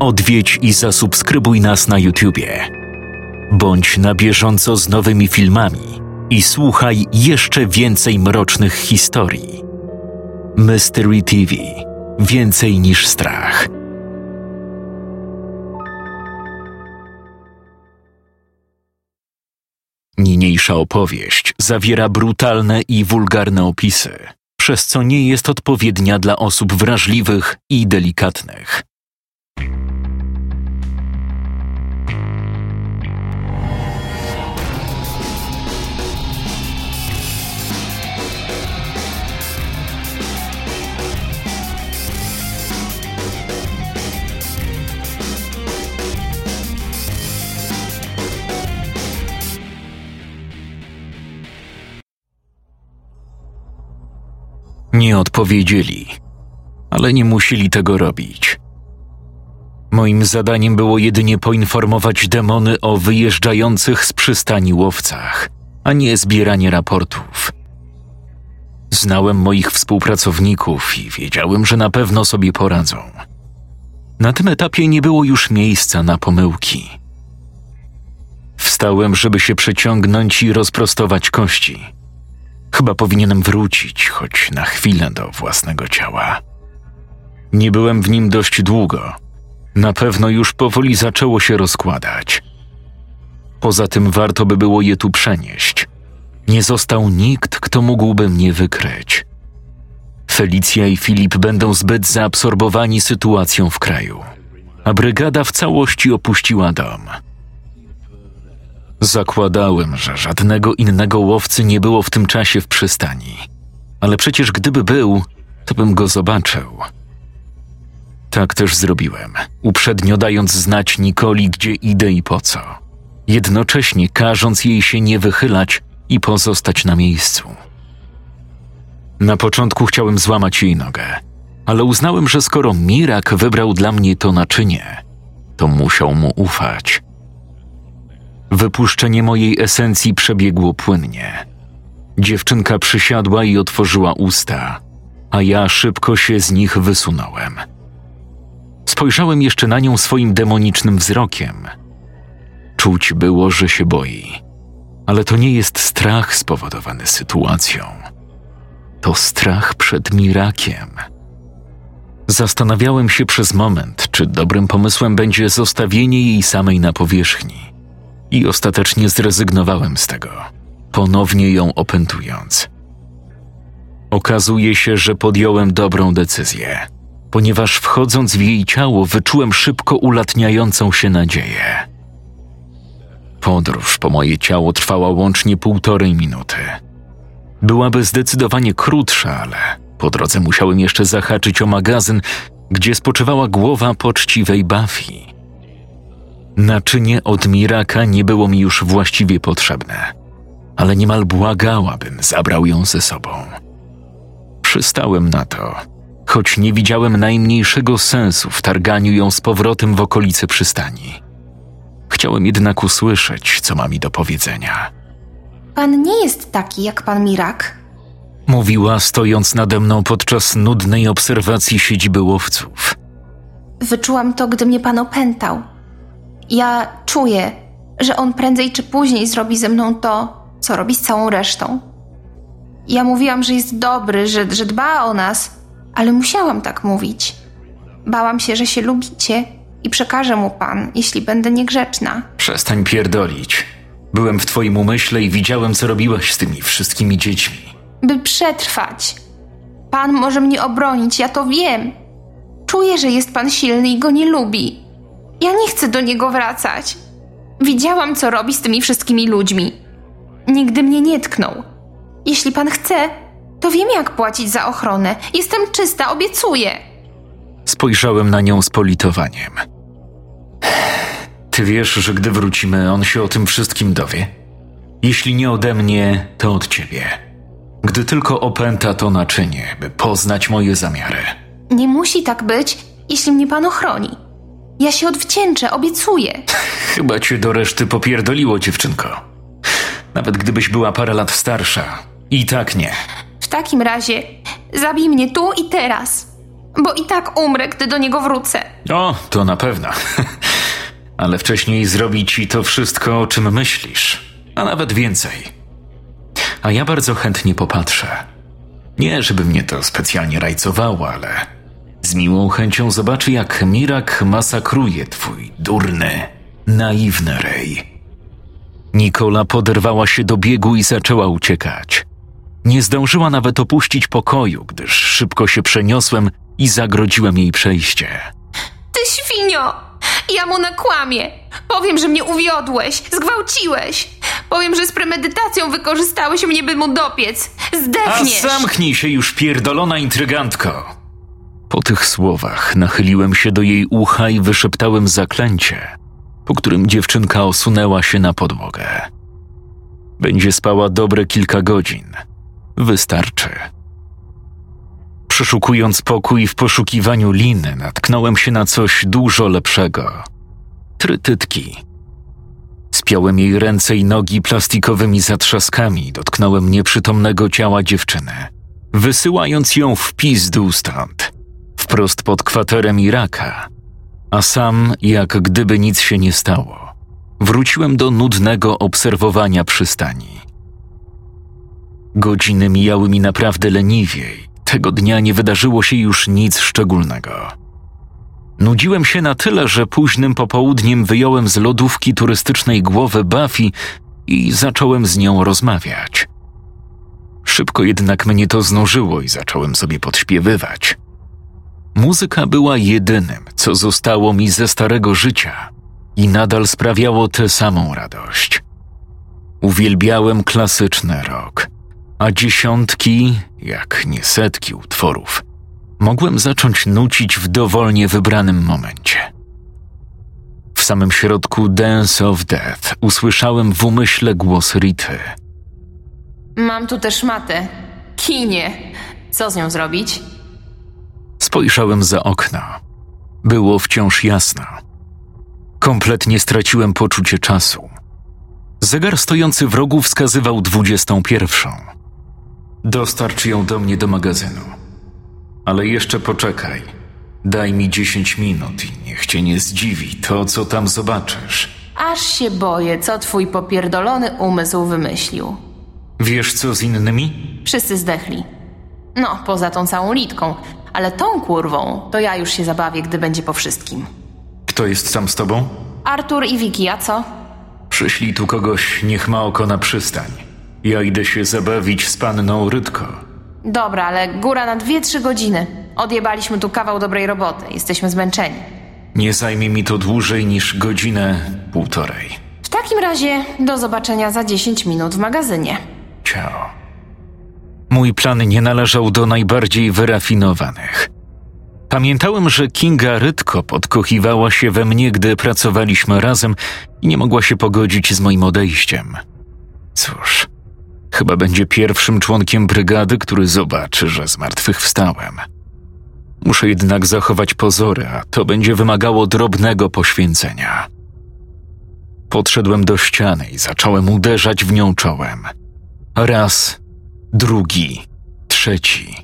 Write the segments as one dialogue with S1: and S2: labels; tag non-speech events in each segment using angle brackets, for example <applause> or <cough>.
S1: Odwiedź i zasubskrybuj nas na YouTubie. Bądź na bieżąco z nowymi filmami i słuchaj jeszcze więcej mrocznych historii. Mystery TV Więcej niż strach. Niniejsza opowieść zawiera brutalne i wulgarne opisy, przez co nie jest odpowiednia dla osób wrażliwych i delikatnych. Nie odpowiedzieli, ale nie musieli tego robić. Moim zadaniem było jedynie poinformować demony o wyjeżdżających z przystani łowcach, a nie zbieranie raportów. Znałem moich współpracowników i wiedziałem, że na pewno sobie poradzą. Na tym etapie nie było już miejsca na pomyłki. Wstałem, żeby się przeciągnąć i rozprostować kości. Chyba powinienem wrócić, choć na chwilę do własnego ciała. Nie byłem w nim dość długo. Na pewno już powoli zaczęło się rozkładać. Poza tym warto by było je tu przenieść. Nie został nikt, kto mógłby mnie wykryć. Felicja i Filip będą zbyt zaabsorbowani sytuacją w kraju, a brygada w całości opuściła dom. Zakładałem, że żadnego innego łowcy nie było w tym czasie w przystani. Ale przecież gdyby był, to bym go zobaczył. Tak też zrobiłem, uprzednio dając znać Nikoli, gdzie idę i po co. Jednocześnie każąc jej się nie wychylać i pozostać na miejscu. Na początku chciałem złamać jej nogę, ale uznałem, że skoro Mirak wybrał dla mnie to naczynie, to musiał mu ufać. Wypuszczenie mojej esencji przebiegło płynnie. Dziewczynka przysiadła i otworzyła usta, a ja szybko się z nich wysunąłem. Spojrzałem jeszcze na nią swoim demonicznym wzrokiem. Czuć było, że się boi, ale to nie jest strach spowodowany sytuacją. To strach przed Mirakiem. Zastanawiałem się przez moment, czy dobrym pomysłem będzie zostawienie jej samej na powierzchni i ostatecznie zrezygnowałem z tego, ponownie ją opętując. Okazuje się, że podjąłem dobrą decyzję, ponieważ wchodząc w jej ciało wyczułem szybko ulatniającą się nadzieję. Podróż po moje ciało trwała łącznie półtorej minuty. Byłaby zdecydowanie krótsza, ale po drodze musiałem jeszcze zahaczyć o magazyn, gdzie spoczywała głowa poczciwej Buffy. Naczynie od Miraka nie było mi już właściwie potrzebne, ale niemal błagałabym, zabrał ją ze sobą. Przystałem na to, choć nie widziałem najmniejszego sensu w targaniu ją z powrotem w okolice przystani. Chciałem jednak usłyszeć, co ma mi do powiedzenia.
S2: Pan nie jest taki jak pan Mirak.
S1: Mówiła, stojąc nade mną podczas nudnej obserwacji siedziby łowców.
S2: Wyczułam to, gdy mnie pan opętał. Ja czuję, że on prędzej czy później zrobi ze mną to, co robi z całą resztą. Ja mówiłam, że jest dobry, że, że dba o nas, ale musiałam tak mówić. Bałam się, że się lubicie i przekażę mu pan, jeśli będę niegrzeczna.
S1: Przestań pierdolić. Byłem w twoim umyśle i widziałem, co robiłaś z tymi wszystkimi dziećmi.
S2: By przetrwać. Pan może mnie obronić, ja to wiem. Czuję, że jest pan silny i go nie lubi. Ja nie chcę do niego wracać. Widziałam, co robi z tymi wszystkimi ludźmi. Nigdy mnie nie tknął. Jeśli pan chce, to wiem, jak płacić za ochronę. Jestem czysta, obiecuję.
S1: Spojrzałem na nią z politowaniem. Ty wiesz, że gdy wrócimy, on się o tym wszystkim dowie? Jeśli nie ode mnie, to od ciebie. Gdy tylko opęta to naczynie, by poznać moje zamiary.
S2: Nie musi tak być, jeśli mnie pan ochroni. Ja się odwdzięczę, obiecuję. <laughs>
S1: Chyba cię do reszty popierdoliło, dziewczynko. Nawet gdybyś była parę lat starsza. I tak nie.
S2: W takim razie zabij mnie tu i teraz. bo i tak umrę, gdy do niego wrócę.
S1: O, to na pewno. <laughs> Ale wcześniej zrobi ci to wszystko, o czym myślisz, a nawet więcej. A ja bardzo chętnie popatrzę. Nie, żeby mnie to specjalnie rajcowało, ale z miłą chęcią zobaczy, jak Mirak masakruje twój durny, naiwny rej. Nikola poderwała się do biegu i zaczęła uciekać. Nie zdążyła nawet opuścić pokoju, gdyż szybko się przeniosłem i zagrodziłem jej przejście.
S2: Ty świnio! Ja mu nakłamię. Powiem, że mnie uwiodłeś, zgwałciłeś. Powiem, że z premedytacją wykorzystałeś mnie, by mu dopiec.
S1: A
S2: Zdechniesz!
S1: zamknij się już, pierdolona intrygantko! Po tych słowach nachyliłem się do jej ucha i wyszeptałem zaklęcie, po którym dziewczynka osunęła się na podłogę. Będzie spała dobre kilka godzin. Wystarczy. Przeszukując pokój w poszukiwaniu liny, natknąłem się na coś dużo lepszego. Trytytki. Spiałem jej ręce i nogi plastikowymi zatrzaskami dotknąłem nieprzytomnego ciała dziewczyny, wysyłając ją w pizdu stąd, wprost pod kwaterem Iraka, a sam, jak gdyby nic się nie stało, wróciłem do nudnego obserwowania przystani. Godziny mijały mi naprawdę leniwiej. Tego dnia nie wydarzyło się już nic szczególnego. Nudziłem się na tyle, że późnym popołudniem wyjąłem z lodówki turystycznej głowę Buffy i zacząłem z nią rozmawiać. Szybko jednak mnie to znużyło i zacząłem sobie podśpiewywać. Muzyka była jedynym, co zostało mi ze starego życia i nadal sprawiało tę samą radość. Uwielbiałem klasyczny rok, a dziesiątki, jak nie setki utworów, mogłem zacząć nucić w dowolnie wybranym momencie. W samym środku Dance of Death usłyszałem w umyśle głos Rity.
S2: Mam tu też matę. Kinie. Co z nią zrobić?
S1: Spojrzałem za okno. Było wciąż jasno. Kompletnie straciłem poczucie czasu. Zegar stojący w rogu wskazywał dwudziestą pierwszą. Dostarcz ją do mnie do magazynu. Ale jeszcze poczekaj. Daj mi dziesięć minut i niech cię nie zdziwi to, co tam zobaczysz.
S2: Aż się boję, co twój popierdolony umysł wymyślił.
S1: Wiesz co z innymi?
S2: Wszyscy zdechli. No, poza tą całą litką. Ale tą kurwą to ja już się zabawię, gdy będzie po wszystkim.
S1: Kto jest tam z tobą?
S2: Artur i Wiki, a co?
S1: Przyślij tu kogoś, niech ma oko na przystań. Ja idę się zabawić z panną Rydko.
S2: Dobra, ale góra na dwie, trzy godziny. Odjebaliśmy tu kawał dobrej roboty. Jesteśmy zmęczeni.
S1: Nie zajmie mi to dłużej niż godzinę, półtorej.
S2: W takim razie do zobaczenia za 10 minut w magazynie.
S1: Ciao. Mój plan nie należał do najbardziej wyrafinowanych. Pamiętałem, że Kinga Rytko podkochiwała się we mnie, gdy pracowaliśmy razem i nie mogła się pogodzić z moim odejściem. Cóż, chyba będzie pierwszym członkiem brygady, który zobaczy, że zmartwychwstałem. Muszę jednak zachować pozory, a to będzie wymagało drobnego poświęcenia. Podszedłem do ściany i zacząłem uderzać w nią czołem. Raz, drugi, trzeci.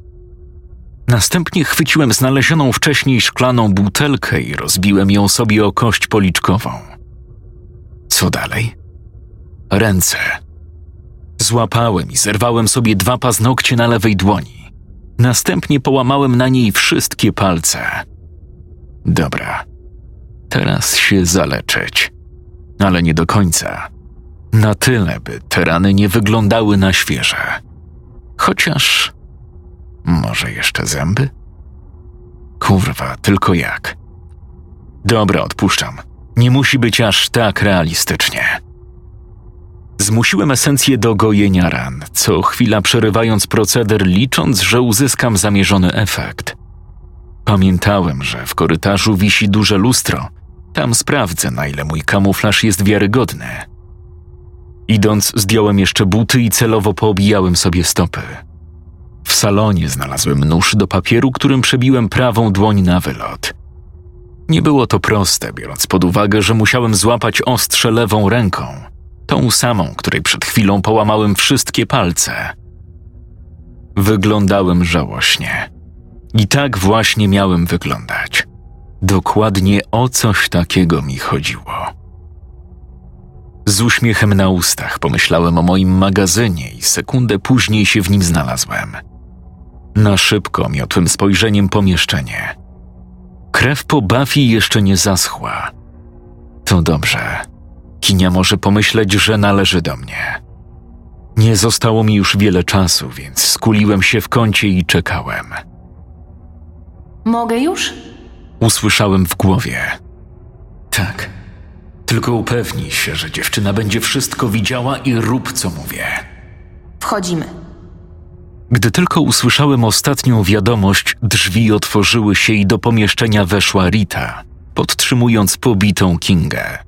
S1: Następnie chwyciłem znalezioną wcześniej szklaną butelkę i rozbiłem ją sobie o kość policzkową. Co dalej? Ręce. Złapałem i zerwałem sobie dwa paznokcie na lewej dłoni. Następnie połamałem na niej wszystkie palce. Dobra, teraz się zaleczyć, ale nie do końca. Na tyle, by te rany nie wyglądały na świeże. Chociaż może jeszcze zęby? Kurwa, tylko jak? Dobra, odpuszczam. Nie musi być aż tak realistycznie. Zmusiłem esencję do gojenia ran, co chwila przerywając proceder, licząc, że uzyskam zamierzony efekt. Pamiętałem, że w korytarzu wisi duże lustro. Tam sprawdzę, na ile mój kamuflaż jest wiarygodny. Idąc, zdjąłem jeszcze buty i celowo poobijałem sobie stopy. W salonie znalazłem nóż do papieru, którym przebiłem prawą dłoń na wylot. Nie było to proste, biorąc pod uwagę, że musiałem złapać ostrze lewą ręką, tą samą, której przed chwilą połamałem wszystkie palce. Wyglądałem żałośnie. I tak właśnie miałem wyglądać. Dokładnie o coś takiego mi chodziło. Z uśmiechem na ustach pomyślałem o moim magazynie i sekundę później się w nim znalazłem. Na szybko miotłem spojrzeniem pomieszczenie. Krew po Buffy jeszcze nie zaschła. To dobrze. Kinia może pomyśleć, że należy do mnie. Nie zostało mi już wiele czasu, więc skuliłem się w kącie i czekałem.
S2: Mogę już?
S1: Usłyszałem w głowie. Tak. Tylko upewnij się, że dziewczyna będzie wszystko widziała i rób co mówię.
S2: Wchodzimy.
S1: Gdy tylko usłyszałem ostatnią wiadomość, drzwi otworzyły się i do pomieszczenia weszła Rita, podtrzymując pobitą Kingę.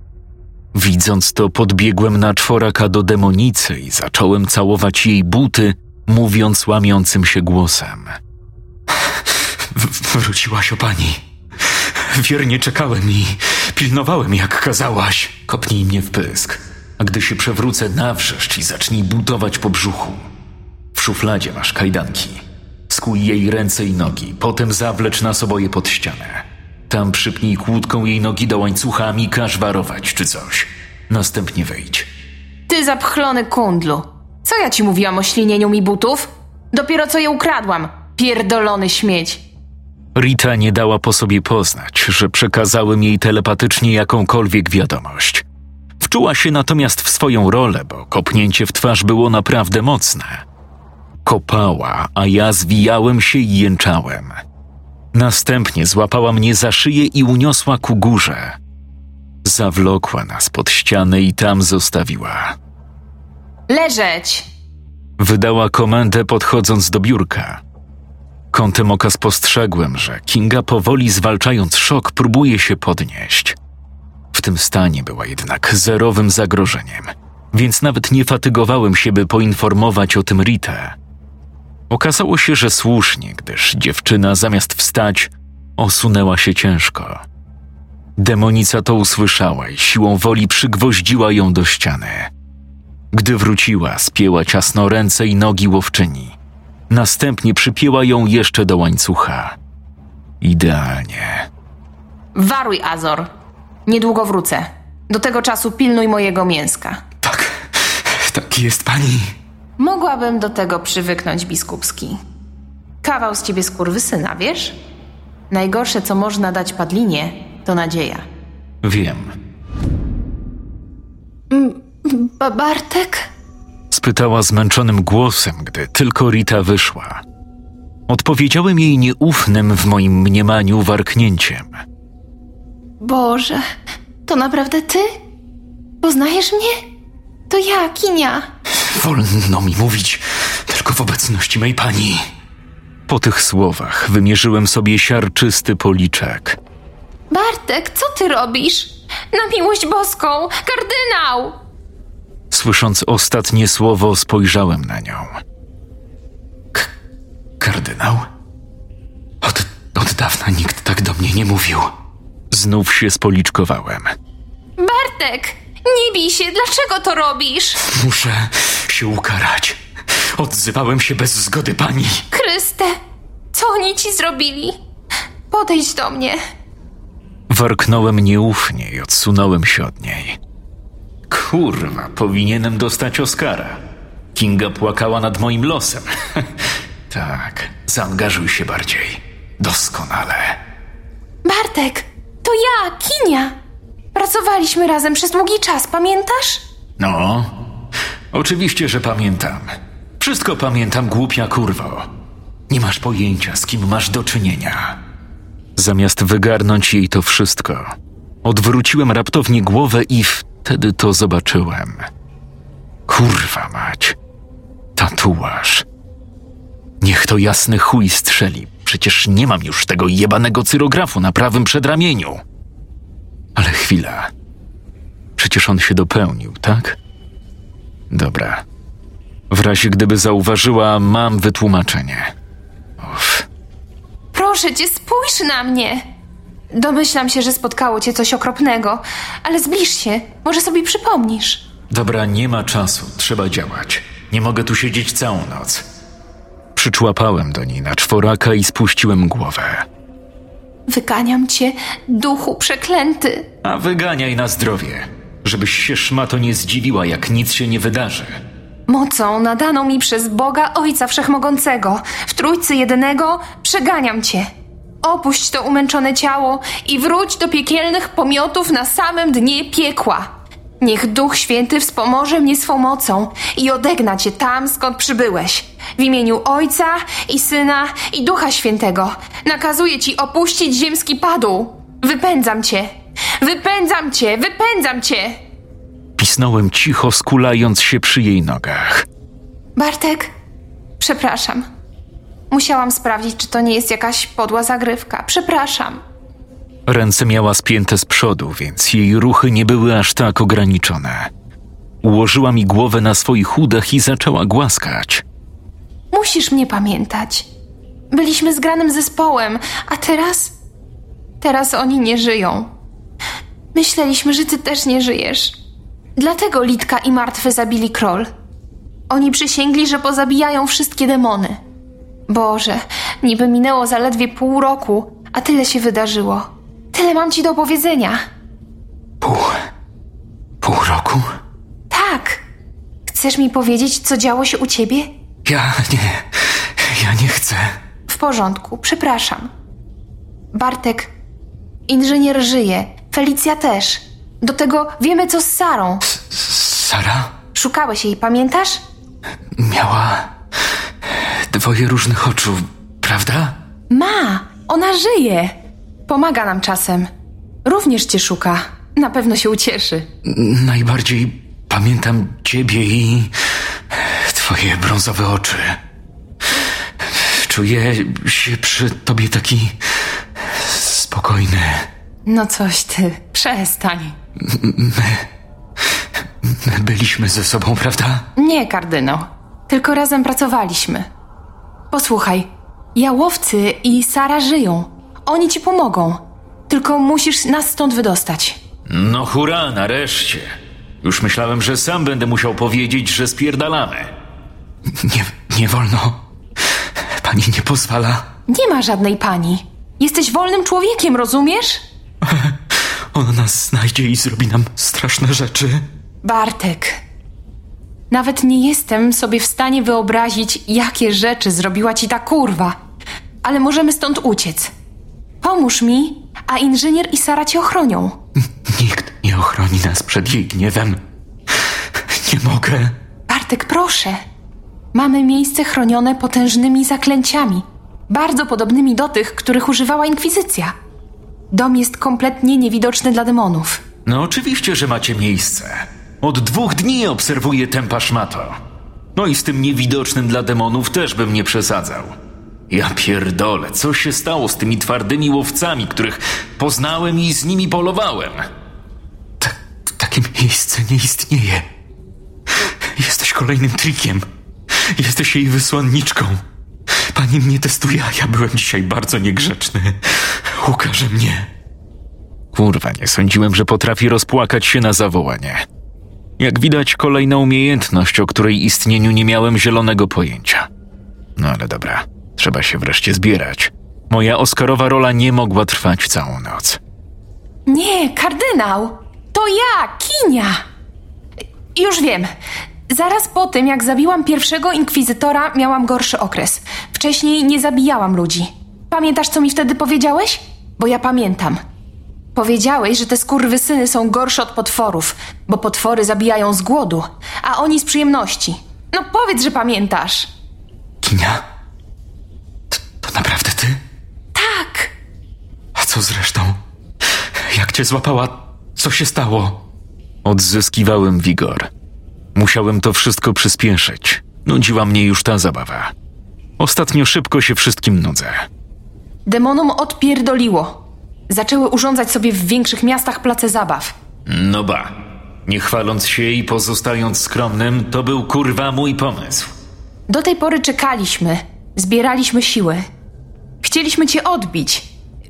S1: Widząc to, podbiegłem na czworaka do demonicy i zacząłem całować jej buty, mówiąc łamiącym się głosem. W- wróciłaś o pani. Wiernie czekałem i pilnowałem, jak kazałaś. Kopnij mnie w pysk, a gdy się przewrócę, nawrzeszcz i zacznij budować po brzuchu. W szufladzie masz kajdanki. Skuj jej ręce i nogi, potem zawlecz nas oboje pod ścianę. Tam przypnij kłódką jej nogi do łańcucha, i każ warować czy coś. Następnie wejdź.
S2: Ty zapchlony kundlu. Co ja ci mówiłam o ślinieniu mi butów? Dopiero co je ukradłam. Pierdolony śmieć.
S1: Rita nie dała po sobie poznać, że przekazałem jej telepatycznie jakąkolwiek wiadomość. Wczuła się natomiast w swoją rolę, bo kopnięcie w twarz było naprawdę mocne. Kopała, a ja zwijałem się i jęczałem. Następnie złapała mnie za szyję i uniosła ku górze. Zawlokła nas pod ścianę i tam zostawiła.
S2: Leżeć!
S1: Wydała komendę podchodząc do biurka. Kątem oka spostrzegłem, że Kinga powoli zwalczając szok próbuje się podnieść. W tym stanie była jednak zerowym zagrożeniem, więc nawet nie fatygowałem się, by poinformować o tym Ritę. Okazało się, że słusznie, gdyż dziewczyna zamiast wstać, osunęła się ciężko. Demonica to usłyszała i siłą woli przygwoździła ją do ściany. Gdy wróciła, spięła ciasno ręce i nogi łowczyni. Następnie przypięła ją jeszcze do łańcucha. Idealnie.
S2: Waruj, Azor. Niedługo wrócę. Do tego czasu pilnuj mojego mięska.
S1: Tak, tak jest pani.
S2: Mogłabym do tego przywyknąć, biskupski. Kawał z ciebie skurwysyna, wiesz? Najgorsze, co można dać padlinie, to nadzieja.
S1: Wiem.
S2: Ba Bartek?
S1: Spytała zmęczonym głosem, gdy tylko Rita wyszła. Odpowiedziałem jej nieufnym w moim mniemaniu warknięciem.
S2: Boże, to naprawdę ty? Poznajesz mnie? To ja, Kinia.
S1: Wolno mi mówić, tylko w obecności mej pani. Po tych słowach wymierzyłem sobie siarczysty policzek.
S2: Bartek, co ty robisz? Na miłość boską! Kardynał!
S1: Słysząc ostatnie słowo, spojrzałem na nią. K- kardynał? Od, od dawna nikt tak do mnie nie mówił. Znów się spoliczkowałem.
S2: Bartek! Nie bij się, dlaczego to robisz?
S1: Muszę się ukarać. Odzywałem się bez zgody pani.
S2: Chryste, co oni ci zrobili? Podejdź do mnie.
S1: Warknąłem nieufnie i odsunąłem się od niej. Kurwa, powinienem dostać Oscara. Kinga płakała nad moim losem. <laughs> tak, zaangażuj się bardziej. Doskonale.
S2: Bartek, to ja, Kinia. Pracowaliśmy razem przez długi czas, pamiętasz?
S1: No, oczywiście, że pamiętam. Wszystko pamiętam, głupia kurwo. Nie masz pojęcia, z kim masz do czynienia. Zamiast wygarnąć jej to wszystko, odwróciłem raptownie głowę i wtedy to zobaczyłem. Kurwa mać. Tatuaż. Niech to jasny chuj strzeli. Przecież nie mam już tego jebanego cyrografu na prawym przedramieniu. Ale chwila. Przecież on się dopełnił, tak? Dobra. W razie gdyby zauważyła, mam wytłumaczenie. Uff.
S2: Proszę cię, spójrz na mnie. Domyślam się, że spotkało cię coś okropnego, ale zbliż się, może sobie przypomnisz.
S1: Dobra, nie ma czasu, trzeba działać. Nie mogę tu siedzieć całą noc. przyczłapałem do niej na czworaka i spuściłem głowę.
S2: Wyganiam cię, duchu przeklęty.
S1: A wyganiaj na zdrowie, żebyś się szmato nie zdziwiła, jak nic się nie wydarzy.
S2: Mocą nadaną mi przez Boga Ojca Wszechmogącego, w Trójcy Jedynego, przeganiam cię. Opuść to umęczone ciało i wróć do piekielnych pomiotów na samym dnie piekła. Niech Duch Święty wspomoże mnie swą mocą i odegna cię tam, skąd przybyłeś. W imieniu Ojca i Syna i Ducha Świętego nakazuję ci opuścić ziemski padł. Wypędzam cię! Wypędzam cię! Wypędzam cię!
S1: Pisnąłem cicho, skulając się przy jej nogach.
S2: Bartek, przepraszam. Musiałam sprawdzić, czy to nie jest jakaś podła zagrywka. Przepraszam.
S1: Ręce miała spięte z przodu, więc jej ruchy nie były aż tak ograniczone. Ułożyła mi głowę na swoich udach i zaczęła głaskać.
S2: Musisz mnie pamiętać. Byliśmy zgranym zespołem, a teraz. Teraz oni nie żyją. Myśleliśmy, że ty też nie żyjesz. Dlatego Litka i Martwy zabili Kroll. Oni przysięgli, że pozabijają wszystkie demony. Boże, niby minęło zaledwie pół roku, a tyle się wydarzyło. Tyle mam ci do powiedzenia.
S1: Pół. pół roku?
S2: Tak. Chcesz mi powiedzieć, co działo się u ciebie?
S1: Ja nie. Ja nie chcę.
S2: W porządku, przepraszam. Bartek, inżynier żyje, Felicja też. Do tego wiemy, co z Sarą.
S1: Sara
S2: Szukałeś jej, pamiętasz?
S1: miała dwoje różnych oczu, prawda?
S2: Ma, ona żyje. Pomaga nam czasem. Również cię szuka. Na pewno się ucieszy.
S1: Najbardziej pamiętam ciebie i twoje brązowe oczy. Czuję się przy tobie taki spokojny.
S2: No coś ty, przestań.
S1: My byliśmy ze sobą, prawda?
S2: Nie, kardynał. Tylko razem pracowaliśmy. Posłuchaj, jałowcy i Sara żyją. Oni ci pomogą. Tylko musisz nas stąd wydostać.
S1: No hurra, nareszcie. Już myślałem, że sam będę musiał powiedzieć, że spierdalamy. Nie, nie wolno. Pani nie pozwala.
S2: Nie ma żadnej pani. Jesteś wolnym człowiekiem, rozumiesz? <laughs>
S1: Ona nas znajdzie i zrobi nam straszne rzeczy.
S2: Bartek. Nawet nie jestem sobie w stanie wyobrazić, jakie rzeczy zrobiła ci ta kurwa. Ale możemy stąd uciec. Pomóż mi, a inżynier i Sara cię ochronią. <laughs>
S1: Nikt nie ochroni nas przed jej gniewem. Nie mogę.
S2: Bartek, proszę. Mamy miejsce chronione potężnymi zaklęciami, bardzo podobnymi do tych, których używała Inkwizycja. Dom jest kompletnie niewidoczny dla demonów.
S1: No oczywiście, że macie miejsce. Od dwóch dni obserwuję tempa szmato. No i z tym niewidocznym dla demonów też bym nie przesadzał. Ja pierdolę, co się stało z tymi twardymi łowcami, których poznałem i z nimi polowałem? Ta, takie miejsce nie istnieje. Jesteś kolejnym trikiem. Jesteś jej wysłanniczką. Pani mnie testuje, a ja byłem dzisiaj bardzo niegrzeczny. Ukaże mnie. Kurwa, nie sądziłem, że potrafi rozpłakać się na zawołanie. Jak widać, kolejna umiejętność, o której istnieniu nie miałem zielonego pojęcia. No ale dobra, trzeba się wreszcie zbierać. Moja Oscarowa rola nie mogła trwać całą noc.
S2: Nie, kardynał! To ja, Kinia! Już wiem. Zaraz po tym, jak zabiłam pierwszego inkwizytora, miałam gorszy okres. Wcześniej nie zabijałam ludzi. Pamiętasz, co mi wtedy powiedziałeś? Bo ja pamiętam. Powiedziałeś, że te skurwysyny są gorsze od potworów, bo potwory zabijają z głodu, a oni z przyjemności. No powiedz, że pamiętasz.
S1: Kinia? To, to naprawdę ty?
S2: Tak!
S1: A co z resztą? Jak cię złapała? Co się stało? Odzyskiwałem wigor. Musiałem to wszystko przyspieszyć. Nudziła mnie już ta zabawa. Ostatnio szybko się wszystkim nudzę.
S2: Demonom odpierdoliło. Zaczęły urządzać sobie w większych miastach place zabaw.
S1: No ba. Nie chwaląc się i pozostając skromnym, to był kurwa mój pomysł.
S2: Do tej pory czekaliśmy, zbieraliśmy siły. Chcieliśmy cię odbić.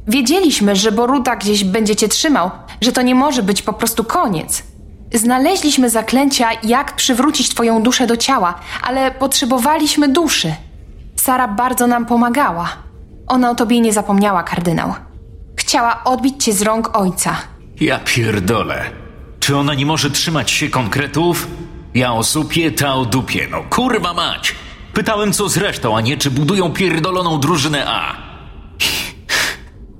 S2: Wiedzieliśmy, że Boruta gdzieś będzie cię trzymał, że to nie może być po prostu koniec. Znaleźliśmy zaklęcia, jak przywrócić twoją duszę do ciała, ale potrzebowaliśmy duszy. Sara bardzo nam pomagała. Ona o tobie nie zapomniała, kardynał. Chciała odbić cię z rąk ojca.
S1: Ja pierdolę. Czy ona nie może trzymać się konkretów? Ja o supie, ta o dupie. No kurwa mać! Pytałem co z resztą, a nie czy budują pierdoloną drużynę A.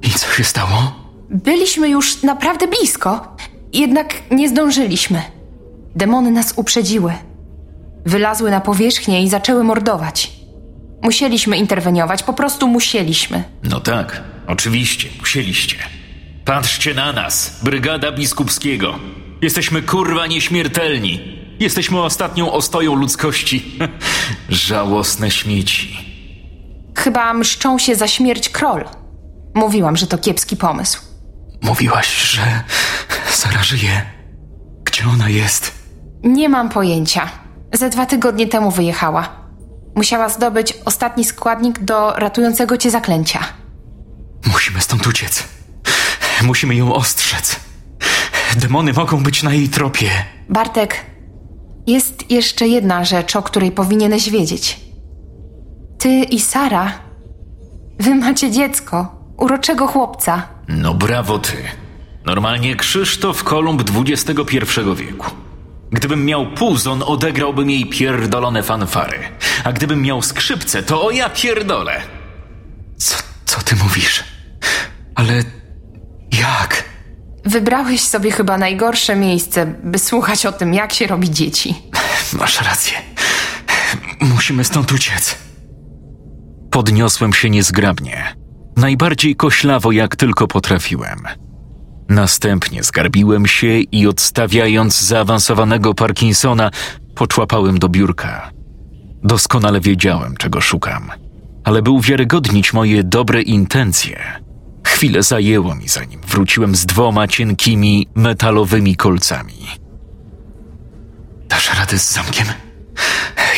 S1: I co się stało?
S2: Byliśmy już naprawdę blisko, jednak nie zdążyliśmy. Demony nas uprzedziły. Wylazły na powierzchnię i zaczęły mordować. Musieliśmy interweniować, po prostu musieliśmy.
S1: No tak, oczywiście, musieliście. Patrzcie na nas, brygada biskupskiego. Jesteśmy kurwa nieśmiertelni. Jesteśmy ostatnią ostoją ludzkości. <laughs> Żałosne śmieci.
S2: Chyba mszczą się za śmierć Kroll. Mówiłam, że to kiepski pomysł.
S1: Mówiłaś, że Sara żyje. Gdzie ona jest?
S2: Nie mam pojęcia. Ze dwa tygodnie temu wyjechała. Musiała zdobyć ostatni składnik do ratującego cię zaklęcia.
S1: Musimy stąd uciec. Musimy ją ostrzec. Demony mogą być na jej tropie.
S2: Bartek, jest jeszcze jedna rzecz, o której powinieneś wiedzieć. Ty i Sara, wy macie dziecko, uroczego chłopca.
S1: No brawo ty. Normalnie Krzysztof Kolumb XXI wieku. Gdybym miał puzon, odegrałbym jej pierdolone fanfary. A gdybym miał skrzypce, to o ja pierdolę. Co, co ty mówisz? Ale jak?
S2: Wybrałeś sobie chyba najgorsze miejsce, by słuchać o tym, jak się robi dzieci.
S1: Masz rację. Musimy stąd uciec. Podniosłem się niezgrabnie. Najbardziej koślawo, jak tylko potrafiłem. Następnie zgarbiłem się i odstawiając zaawansowanego Parkinsona, poczłapałem do biurka. Doskonale wiedziałem, czego szukam, ale by uwiarygodnić moje dobre intencje, chwilę zajęło mi, zanim wróciłem z dwoma cienkimi, metalowymi kolcami. Dasz radę z zamkiem?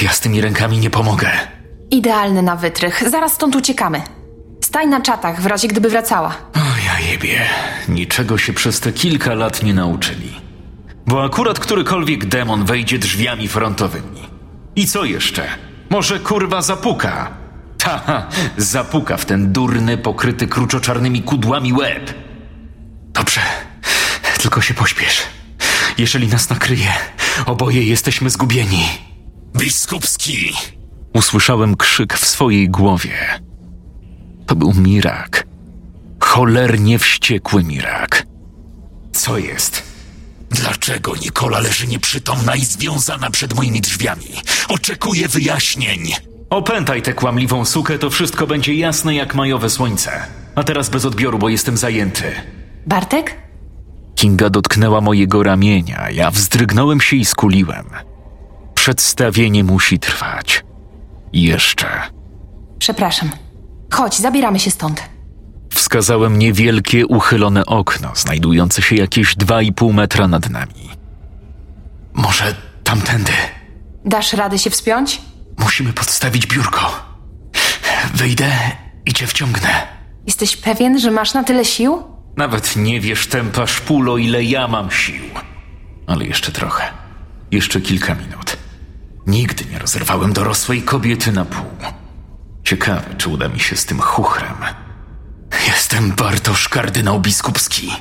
S1: Ja z tymi rękami nie pomogę.
S2: Idealny na wytrych. Zaraz stąd uciekamy. Staj na czatach w razie gdyby wracała.
S1: O ja jebie, niczego się przez te kilka lat nie nauczyli. Bo akurat którykolwiek demon wejdzie drzwiami frontowymi. I co jeszcze? Może kurwa zapuka? Ta, zapuka w ten durny, pokryty kruczoczarnymi kudłami łeb. Dobrze, tylko się pośpiesz. Jeżeli nas nakryje, oboje jesteśmy zgubieni. Biskupski! Usłyszałem krzyk w swojej głowie. To był Mirak. Cholernie wściekły Mirak. Co jest? Dlaczego Nikola leży nieprzytomna i związana przed moimi drzwiami? Oczekuję wyjaśnień. Opętaj tę kłamliwą sukę, to wszystko będzie jasne jak majowe słońce. A teraz bez odbioru, bo jestem zajęty.
S2: Bartek?
S1: Kinga dotknęła mojego ramienia, ja wzdrygnąłem się i skuliłem. Przedstawienie musi trwać. Jeszcze.
S2: Przepraszam. Chodź, zabieramy się stąd.
S1: Wskazałem niewielkie, uchylone okno, znajdujące się jakieś dwa i pół metra nad nami. Może tamtędy.
S2: Dasz radę się wspiąć?
S1: Musimy podstawić biurko. Wyjdę i cię wciągnę.
S2: Jesteś pewien, że masz na tyle sił?
S1: Nawet nie wiesz tempa szpulo, ile ja mam sił. Ale jeszcze trochę. Jeszcze kilka minut. Nigdy nie rozerwałem dorosłej kobiety na pół. Ciekawe, czy uda mi się z tym chuchrem. Jestem Bartosz kardynał biskupski.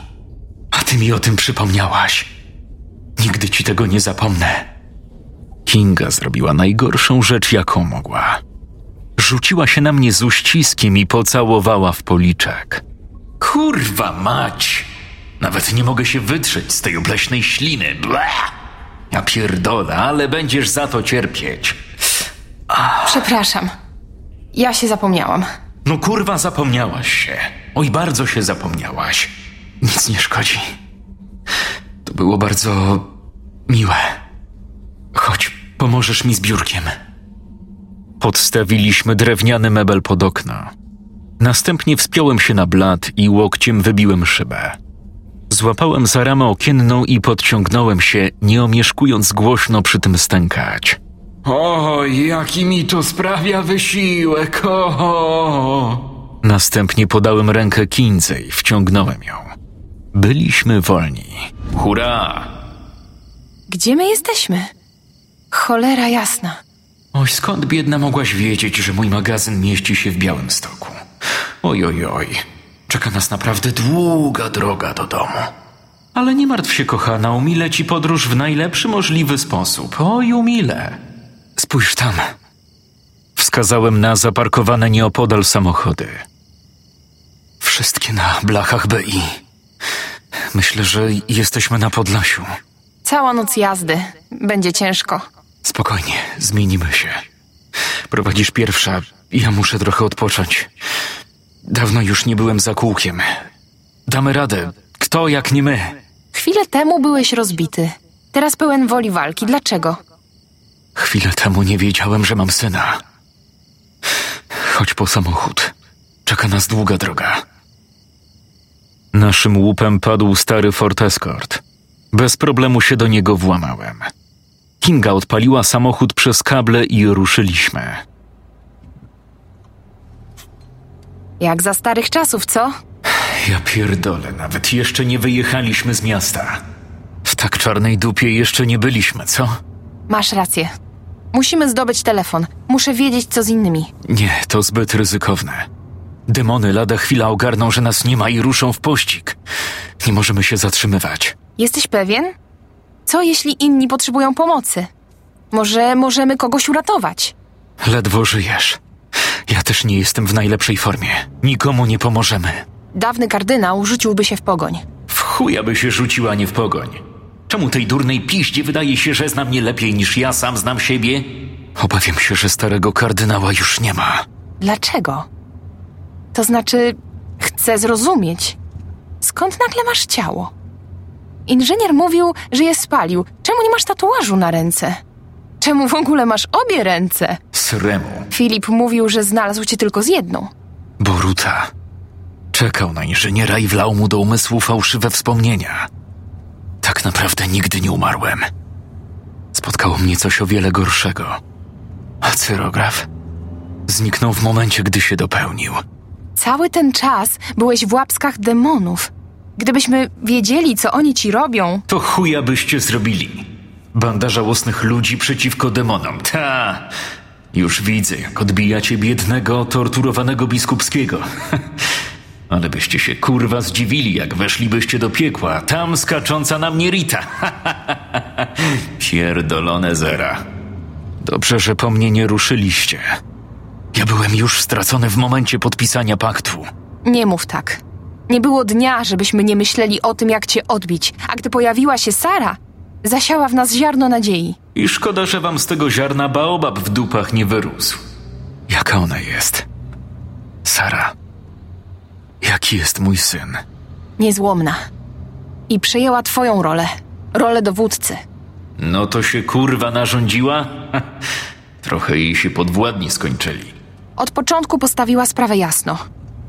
S1: A ty mi o tym przypomniałaś. Nigdy ci tego nie zapomnę. Kinga zrobiła najgorszą rzecz, jaką mogła. Rzuciła się na mnie z uściskiem i pocałowała w policzek. Kurwa mać! Nawet nie mogę się wytrzeć z tej obleśnej śliny. Bleh! Ja pierdolę, ale będziesz za to cierpieć.
S2: Przepraszam. Ja się zapomniałam.
S1: No kurwa, zapomniałaś się. Oj, bardzo się zapomniałaś. Nic nie szkodzi. To było bardzo miłe. Chodź, pomożesz mi z biurkiem. Podstawiliśmy drewniany mebel pod okno. Następnie wspiąłem się na blat i łokciem wybiłem szybę. Złapałem za ramę okienną i podciągnąłem się, nie omieszkując głośno przy tym stękać. O, jaki mi to sprawia wysiłek, o! Następnie podałem rękę Kindze i wciągnąłem ją. Byliśmy wolni. Hurra!
S2: Gdzie my jesteśmy? Cholera jasna.
S1: Oj, skąd biedna mogłaś wiedzieć, że mój magazyn mieści się w Białym Stoku? Oj, oj, oj. Czeka nas naprawdę długa droga do domu. Ale nie martw się, kochana, umilę ci podróż w najlepszy możliwy sposób. Oj, umilę. Spójrz tam. Wskazałem na zaparkowane nieopodal samochody. Wszystkie na blachach BI. Myślę, że jesteśmy na Podlasiu.
S2: Cała noc jazdy. Będzie ciężko.
S1: Spokojnie, zmienimy się. Prowadzisz pierwsza, ja muszę trochę odpocząć. Dawno już nie byłem za kółkiem. Damy radę. Kto jak nie my?
S2: Chwilę temu byłeś rozbity. Teraz pełen woli walki. Dlaczego?
S1: Chwilę temu nie wiedziałem, że mam syna. Chodź po samochód. Czeka nas długa droga. Naszym łupem padł stary Ford Escort. Bez problemu się do niego włamałem. Kinga odpaliła samochód przez kable i ruszyliśmy.
S2: Jak za starych czasów, co?
S1: Ja pierdolę, nawet jeszcze nie wyjechaliśmy z miasta. W tak czarnej dupie jeszcze nie byliśmy, co?
S2: Masz rację. Musimy zdobyć telefon. Muszę wiedzieć, co z innymi.
S1: Nie, to zbyt ryzykowne. Demony lada chwila ogarną, że nas nie ma i ruszą w pościg. Nie możemy się zatrzymywać.
S2: Jesteś pewien? Co jeśli inni potrzebują pomocy? Może możemy kogoś uratować?
S1: Ledwo żyjesz. Ja też nie jestem w najlepszej formie. Nikomu nie pomożemy.
S2: Dawny kardynał rzuciłby się w pogoń.
S1: W chuja by się rzuciła nie w pogoń. Czemu tej durnej piździe wydaje się, że zna mnie lepiej niż ja sam znam siebie? Obawiam się, że starego kardynała już nie ma.
S2: Dlaczego? To znaczy, chcę zrozumieć. Skąd nagle masz ciało? Inżynier mówił, że je spalił. Czemu nie masz tatuażu na ręce? Czemu w ogóle masz obie ręce?
S1: Sremu.
S2: Filip mówił, że znalazł cię tylko z jedną.
S1: Boruta. Czekał na inżyniera i wlał mu do umysłu fałszywe wspomnienia. Tak naprawdę nigdy nie umarłem. Spotkało mnie coś o wiele gorszego. A cyrograf zniknął w momencie, gdy się dopełnił.
S2: Cały ten czas byłeś w łapskach demonów. Gdybyśmy wiedzieli, co oni ci robią,
S1: To chuja byście zrobili. Banda żałosnych ludzi przeciwko demonom. Ta! Już widzę, jak odbijacie biednego, torturowanego biskupskiego. <laughs> Ale byście się kurwa zdziwili, jak weszlibyście do piekła. Tam skacząca na mnie Rita. <laughs> Pierdolone zera. Dobrze, że po mnie nie ruszyliście. Ja byłem już stracony w momencie podpisania paktu.
S2: nie mów tak. Nie było dnia, żebyśmy nie myśleli o tym, jak cię odbić. A gdy pojawiła się Sara, zasiała w nas ziarno nadziei.
S1: I szkoda, że wam z tego ziarna baobab w dupach nie wyrósł. Jaka ona jest? Sara. Jaki jest mój syn?
S2: Niezłomna. I przejęła twoją rolę. Rolę dowódcy.
S1: No to się kurwa narządziła? Trochę jej się podwładni skończyli.
S2: Od początku postawiła sprawę jasno.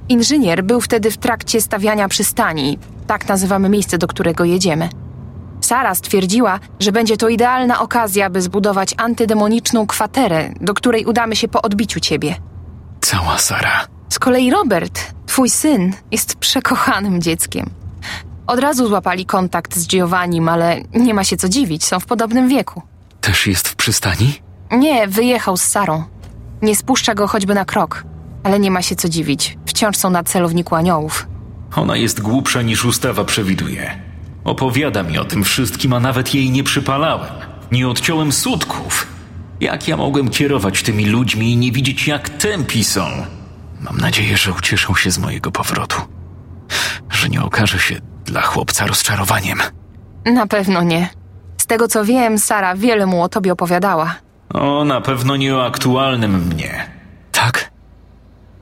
S2: Inżynier był wtedy w trakcie stawiania przystani, tak nazywamy miejsce, do którego jedziemy. Sara stwierdziła, że będzie to idealna okazja, by zbudować antydemoniczną kwaterę, do której udamy się po odbiciu ciebie.
S1: Cała Sara.
S2: Z kolei Robert, twój syn, jest przekochanym dzieckiem. Od razu złapali kontakt z Giovannim, ale nie ma się co dziwić, są w podobnym wieku.
S1: Też jest w przystani?
S2: Nie, wyjechał z Sarą. Nie spuszcza go choćby na krok. Ale nie ma się co dziwić. Wciąż są na celowniku aniołów.
S1: Ona jest głupsza niż ustawa przewiduje. Opowiada mi o tym wszystkim, a nawet jej nie przypalałem. Nie odciąłem sutków. Jak ja mogłem kierować tymi ludźmi i nie widzieć, jak tępi są? Mam nadzieję, że ucieszą się z mojego powrotu. Że nie okaże się dla chłopca rozczarowaniem.
S2: Na pewno nie. Z tego co wiem, Sara wiele mu o tobie opowiadała.
S1: O, na pewno nie o aktualnym mnie. Tak?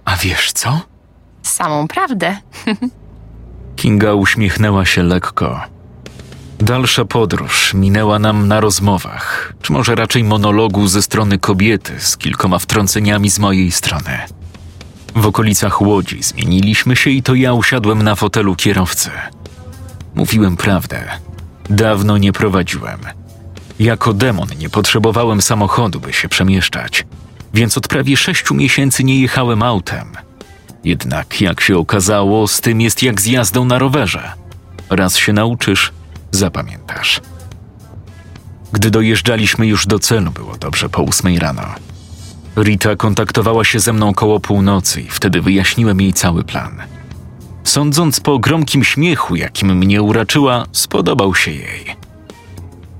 S1: A wiesz co?
S2: Samą prawdę.
S1: Kinga uśmiechnęła się lekko. Dalsza podróż minęła nam na rozmowach, czy może raczej monologu ze strony kobiety z kilkoma wtrąceniami z mojej strony. W okolicach łodzi zmieniliśmy się i to ja usiadłem na fotelu kierowcy. Mówiłem prawdę. Dawno nie prowadziłem. Jako demon nie potrzebowałem samochodu, by się przemieszczać, więc od prawie sześciu miesięcy nie jechałem autem. Jednak, jak się okazało, z tym jest jak z jazdą na rowerze. Raz się nauczysz, zapamiętasz. Gdy dojeżdżaliśmy już do celu, było dobrze po ósmej rano. Rita kontaktowała się ze mną koło północy i wtedy wyjaśniłem jej cały plan. Sądząc po gromkim śmiechu, jakim mnie uraczyła, spodobał się jej.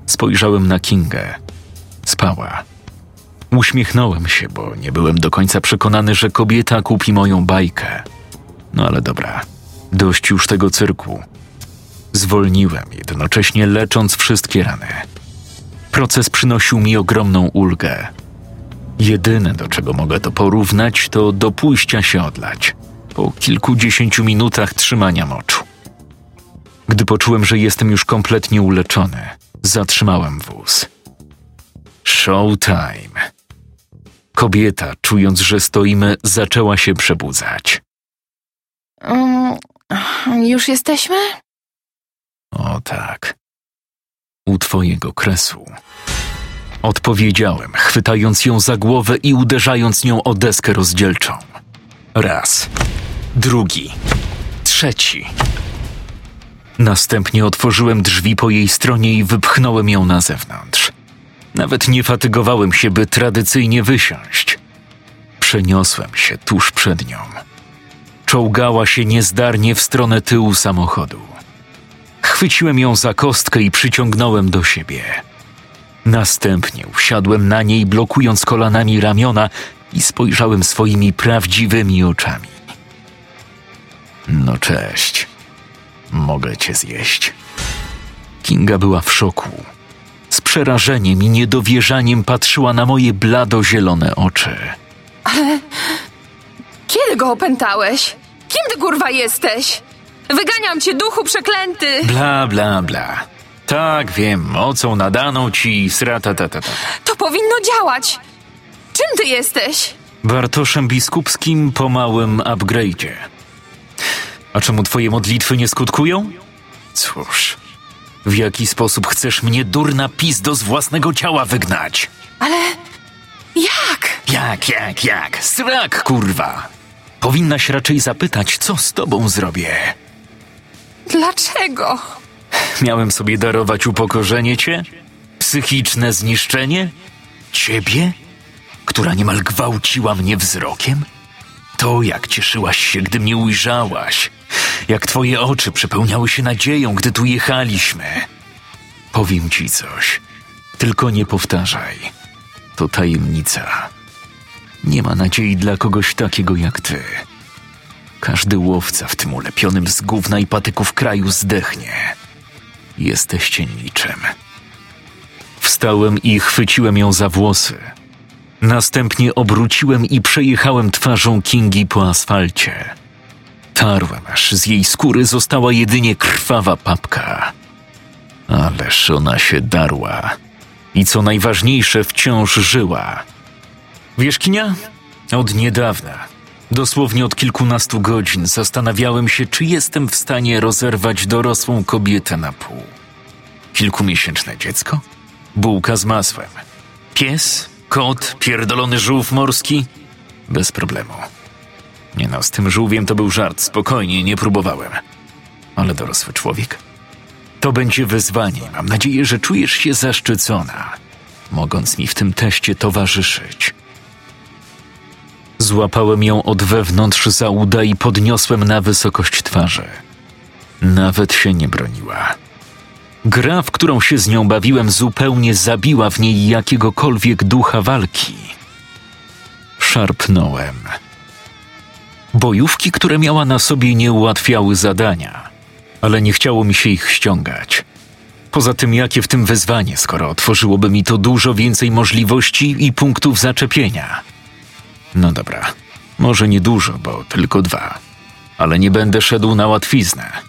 S1: Spojrzałem na Kingę. Spała. Uśmiechnąłem się, bo nie byłem do końca przekonany, że kobieta kupi moją bajkę. No ale dobra, dość już tego cyrku. Zwolniłem, jednocześnie lecząc wszystkie rany. Proces przynosił mi ogromną ulgę. Jedyne, do czego mogę to porównać, to do pójścia się odlać. Po kilkudziesięciu minutach trzymania moczu. Gdy poczułem, że jestem już kompletnie uleczony, zatrzymałem wóz. Showtime. Kobieta, czując, że stoimy, zaczęła się przebudzać.
S2: Mm, już jesteśmy?
S1: O tak. U twojego kresu. Odpowiedziałem, chwytając ją za głowę i uderzając nią o deskę rozdzielczą. Raz, drugi, trzeci. Następnie otworzyłem drzwi po jej stronie i wypchnąłem ją na zewnątrz. Nawet nie fatygowałem się, by tradycyjnie wysiąść. Przeniosłem się tuż przed nią. Czołgała się niezdarnie w stronę tyłu samochodu. Chwyciłem ją za kostkę i przyciągnąłem do siebie. Następnie usiadłem na niej, blokując kolanami ramiona i spojrzałem swoimi prawdziwymi oczami. No cześć. Mogę cię zjeść. Kinga była w szoku. Przerażeniem i niedowierzaniem patrzyła na moje blado-zielone oczy.
S2: Kiedy go opętałeś? Kim ty kurwa jesteś? Wyganiam cię, duchu przeklęty!
S1: Bla, bla, bla. Tak, wiem, mocą nadaną ci sratatatata.
S2: To powinno działać! Czym ty jesteś?
S1: Bartoszem biskupskim po małym upgrade'zie. A czemu twoje modlitwy nie skutkują? Cóż, w jaki sposób chcesz mnie durna pizdo z własnego ciała wygnać?
S2: Ale jak?
S1: Jak, jak, jak? Srak, kurwa! Powinnaś raczej zapytać, co z tobą zrobię.
S2: Dlaczego?
S1: Miałem sobie darować upokorzenie cię? Psychiczne zniszczenie? Ciebie? Która niemal gwałciła mnie wzrokiem? To, jak cieszyłaś się, gdy mnie ujrzałaś. Jak twoje oczy przepełniały się nadzieją, gdy tu jechaliśmy. Powiem ci coś. Tylko nie powtarzaj. To tajemnica. Nie ma nadziei dla kogoś takiego jak ty. Każdy łowca w tym ulepionym z gówna i patyków kraju zdechnie. Jesteście niczym. Wstałem i chwyciłem ją za włosy. Następnie obróciłem i przejechałem twarzą Kingi po asfalcie. Tarłem, aż z jej skóry została jedynie krwawa papka. Ależ ona się darła. I co najważniejsze, wciąż żyła. Wiesz, Kinia? Od niedawna, dosłownie od kilkunastu godzin, zastanawiałem się, czy jestem w stanie rozerwać dorosłą kobietę na pół. Kilkumiesięczne dziecko? Bułka z masłem. Pies? Kot? Pierdolony żółw morski? Bez problemu. Nie no, z tym żółwiem to był żart, spokojnie, nie próbowałem. Ale dorosły człowiek? To będzie wyzwanie. Mam nadzieję, że czujesz się zaszczycona, mogąc mi w tym teście towarzyszyć. Złapałem ją od wewnątrz za uda i podniosłem na wysokość twarzy. Nawet się nie broniła. Gra, w którą się z nią bawiłem, zupełnie zabiła w niej jakiegokolwiek ducha walki. Szarpnąłem. Bojówki, które miała na sobie, nie ułatwiały zadania, ale nie chciało mi się ich ściągać. Poza tym, jakie w tym wyzwanie, skoro otworzyłoby mi to dużo więcej możliwości i punktów zaczepienia. No dobra, może nie dużo, bo tylko dwa, ale nie będę szedł na łatwiznę.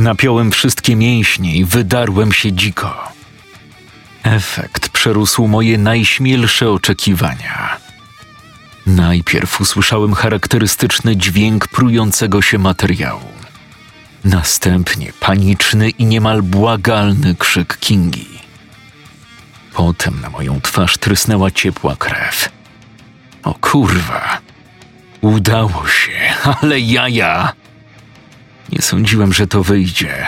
S1: Napiąłem wszystkie mięśnie i wydarłem się dziko. Efekt przerósł moje najśmielsze oczekiwania. Najpierw usłyszałem charakterystyczny dźwięk prującego się materiału. Następnie paniczny i niemal błagalny krzyk Kingi. Potem na moją twarz trysnęła ciepła krew. O kurwa! Udało się, <laughs> ale jaja! Nie sądziłem, że to wyjdzie.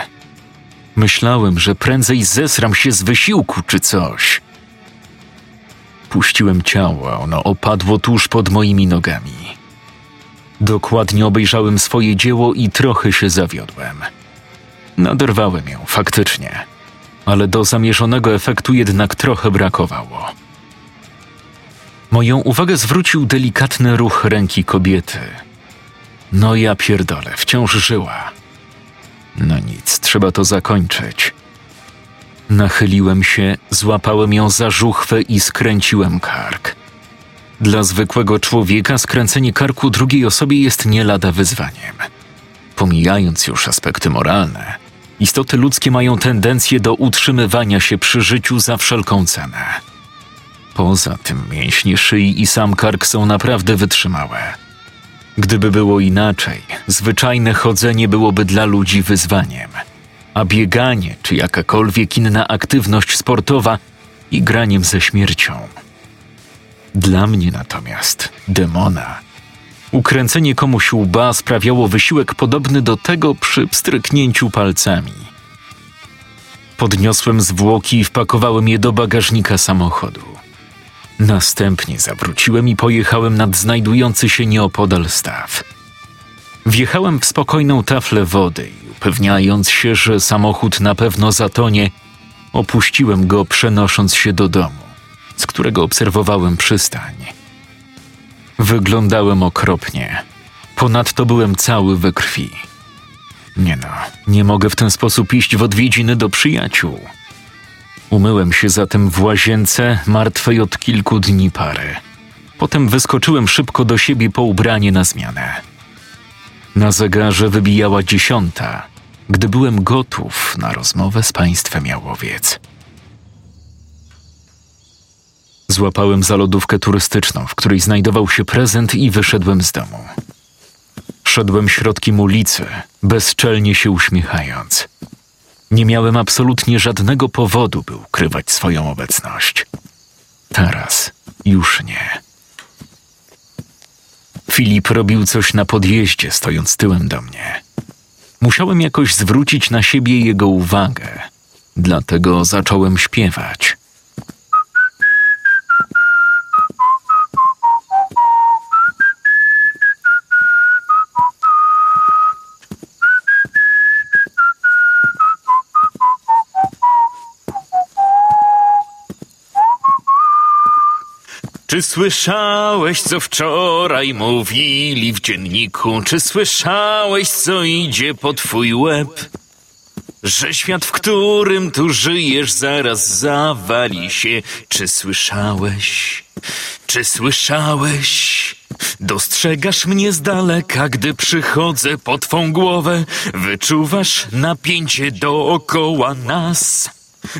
S1: Myślałem, że prędzej zesram się z wysiłku czy coś. Spuściłem ciało, ono opadło tuż pod moimi nogami. Dokładnie obejrzałem swoje dzieło i trochę się zawiodłem. Naderwałem ją, faktycznie, ale do zamierzonego efektu jednak trochę brakowało. Moją uwagę zwrócił delikatny ruch ręki kobiety. No ja pierdolę, wciąż żyła. No nic, trzeba to zakończyć. Nachyliłem się, złapałem ją za żuchwę i skręciłem kark. Dla zwykłego człowieka skręcenie karku drugiej osobie jest nie lada wyzwaniem. Pomijając już aspekty moralne, istoty ludzkie mają tendencję do utrzymywania się przy życiu za wszelką cenę. Poza tym mięśnie szyi i sam kark są naprawdę wytrzymałe. Gdyby było inaczej, zwyczajne chodzenie byłoby dla ludzi wyzwaniem, a bieganie czy jakakolwiek inna aktywność sportowa igraniem ze śmiercią. Dla mnie natomiast, demona, ukręcenie komuś łba sprawiało wysiłek podobny do tego przy pstryknięciu palcami. Podniosłem zwłoki i wpakowałem je do bagażnika samochodu. Następnie zawróciłem i pojechałem nad znajdujący się nieopodal staw. Wjechałem w spokojną taflę wody i upewniając się, że samochód na pewno zatonie, opuściłem go przenosząc się do domu z którego obserwowałem przystań. Wyglądałem okropnie. Ponadto byłem cały we krwi. Nie no, nie mogę w ten sposób iść w odwiedziny do przyjaciół. Umyłem się zatem w łazience, martwej od kilku dni pary. Potem wyskoczyłem szybko do siebie po ubranie na zmianę. Na zegarze wybijała dziesiąta, gdy byłem gotów na rozmowę z państwem Jałowiec. Złapałem za lodówkę turystyczną, w której znajdował się prezent i wyszedłem z domu. Szedłem środkiem ulicy, bezczelnie się uśmiechając. Nie miałem absolutnie żadnego powodu, by ukrywać swoją obecność. Teraz już nie. Filip robił coś na podjeździe, stojąc tyłem do mnie. Musiałem jakoś zwrócić na siebie jego uwagę, dlatego zacząłem śpiewać. Czy słyszałeś, co wczoraj mówili w dzienniku? Czy słyszałeś, co idzie po twój łeb? Że świat, w którym tu żyjesz, zaraz zawali się. Czy słyszałeś? Czy słyszałeś? Dostrzegasz mnie z daleka, gdy przychodzę po twą głowę. Wyczuwasz napięcie dookoła nas.